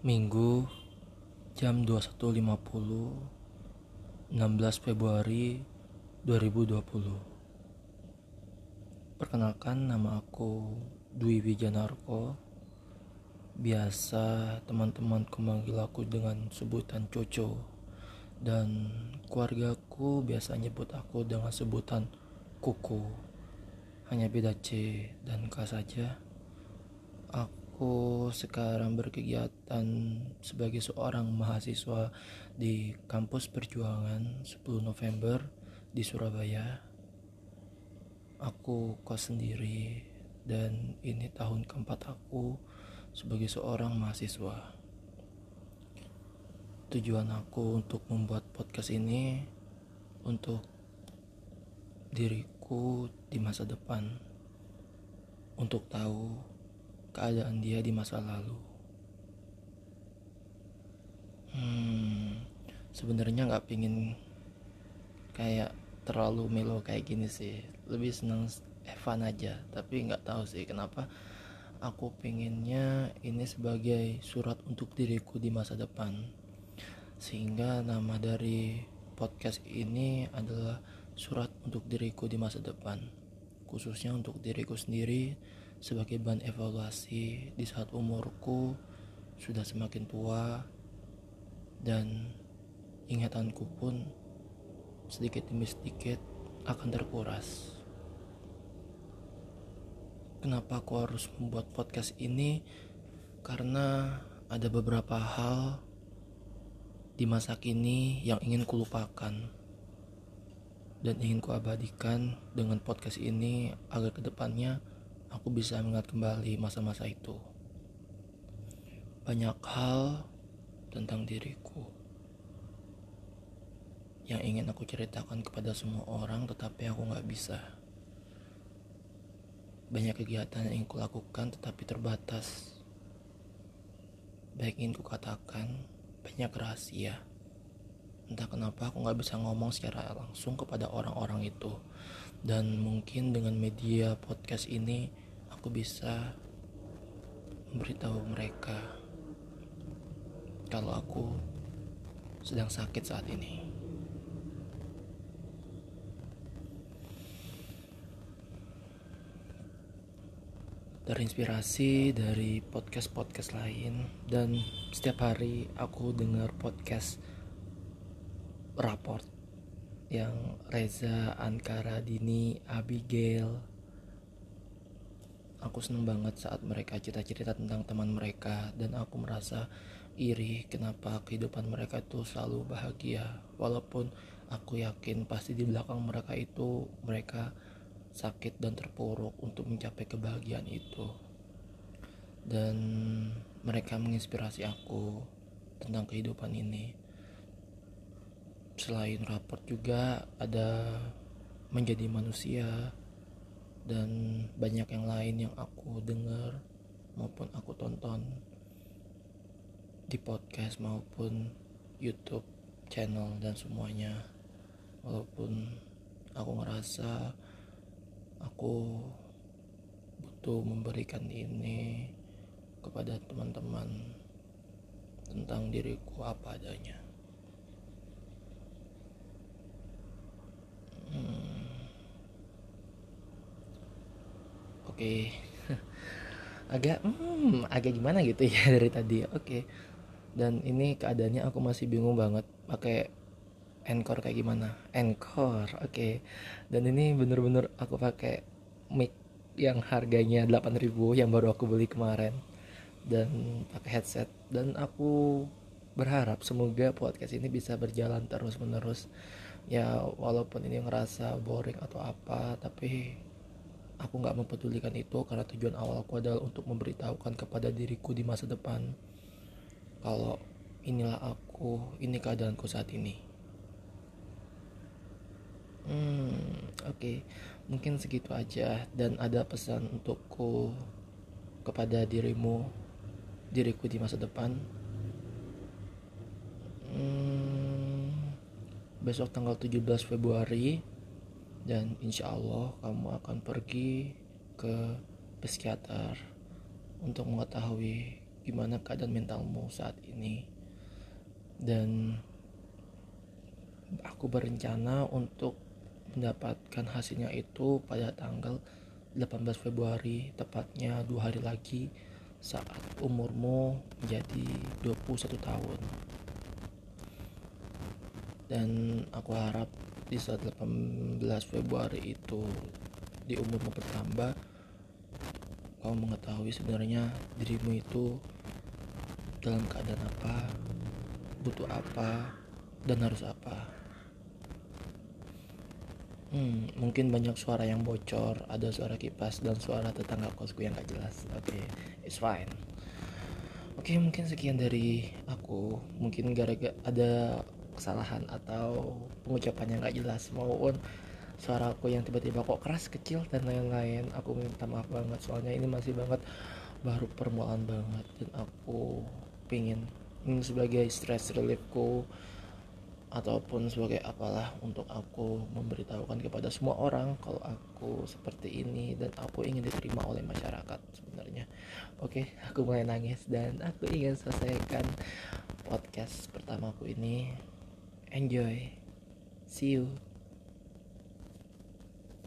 Minggu jam 21.50 16 Februari 2020 Perkenalkan nama aku Dwi Wijanarko. Biasa teman-temanku manggil aku dengan sebutan Coco. Dan keluargaku biasa nyebut aku dengan sebutan Kuku. Hanya beda C dan K saja. Aku Aku sekarang berkegiatan sebagai seorang mahasiswa di kampus perjuangan 10 November di Surabaya. Aku kos sendiri dan ini tahun keempat aku sebagai seorang mahasiswa. Tujuan aku untuk membuat podcast ini untuk diriku di masa depan untuk tahu keadaan dia di masa lalu. Hmm, sebenarnya nggak pingin kayak terlalu melo kayak gini sih. Lebih senang Evan aja, tapi nggak tahu sih kenapa aku pinginnya ini sebagai surat untuk diriku di masa depan. Sehingga nama dari podcast ini adalah surat untuk diriku di masa depan, khususnya untuk diriku sendiri sebagai bahan evaluasi di saat umurku sudah semakin tua dan ingatanku pun sedikit demi sedikit akan terkuras. Kenapa aku harus membuat podcast ini? Karena ada beberapa hal di masa kini yang ingin kulupakan dan ingin kuabadikan dengan podcast ini agar ke depannya aku bisa mengingat kembali masa-masa itu. Banyak hal tentang diriku yang ingin aku ceritakan kepada semua orang tetapi aku nggak bisa. Banyak kegiatan yang ingin kulakukan tetapi terbatas. Baik ingin kukatakan, banyak rahasia. Entah kenapa aku nggak bisa ngomong secara langsung kepada orang-orang itu dan mungkin dengan media podcast ini aku bisa memberitahu mereka kalau aku sedang sakit saat ini. Terinspirasi dari podcast-podcast lain dan setiap hari aku dengar podcast raport yang Reza, Ankara, Dini, Abigail. Aku seneng banget saat mereka cerita-cerita tentang teman mereka dan aku merasa iri kenapa kehidupan mereka itu selalu bahagia. Walaupun aku yakin pasti di belakang mereka itu mereka sakit dan terpuruk untuk mencapai kebahagiaan itu. Dan mereka menginspirasi aku tentang kehidupan ini selain raport juga ada menjadi manusia dan banyak yang lain yang aku dengar maupun aku tonton di podcast maupun YouTube channel dan semuanya. Walaupun aku ngerasa aku butuh memberikan ini kepada teman-teman tentang diriku apa adanya okay. agak hmm, agak gimana gitu ya dari tadi oke okay. dan ini keadaannya aku masih bingung banget pakai encore kayak gimana encore oke okay. dan ini bener-bener aku pakai mic yang harganya 8000 yang baru aku beli kemarin dan pakai headset dan aku berharap semoga podcast ini bisa berjalan terus menerus ya walaupun ini ngerasa boring atau apa tapi Aku nggak mempedulikan itu karena tujuan awalku adalah untuk memberitahukan kepada diriku di masa depan kalau inilah aku, ini keadaanku saat ini. Hmm, oke, okay. mungkin segitu aja dan ada pesan untukku kepada dirimu, diriku di masa depan. Hmm, besok tanggal 17 Februari dan insya Allah kamu akan pergi ke psikiater untuk mengetahui gimana keadaan mentalmu saat ini. Dan aku berencana untuk mendapatkan hasilnya itu pada tanggal 18 Februari tepatnya dua hari lagi saat umurmu menjadi 21 tahun. Dan aku harap di saat 18 Februari itu di umurmu bertambah kau mengetahui sebenarnya dirimu itu dalam keadaan apa butuh apa dan harus apa Hmm, mungkin banyak suara yang bocor, ada suara kipas dan suara tetangga kosku yang gak jelas. Oke, okay, it's fine. Oke, okay, mungkin sekian dari aku. Mungkin gara-gara ada kesalahan atau pengucapan yang gak jelas. Maupun suara aku yang tiba-tiba kok keras kecil dan lain-lain. Aku minta maaf banget soalnya ini masih banget baru permulaan banget. Dan aku pingin ini sebagai stress reliefku ataupun sebagai apalah untuk aku memberitahukan kepada semua orang kalau aku seperti ini dan aku ingin diterima oleh masyarakat sebenarnya. Oke aku mulai nangis dan aku ingin selesaikan podcast pertamaku ini enjoy. See you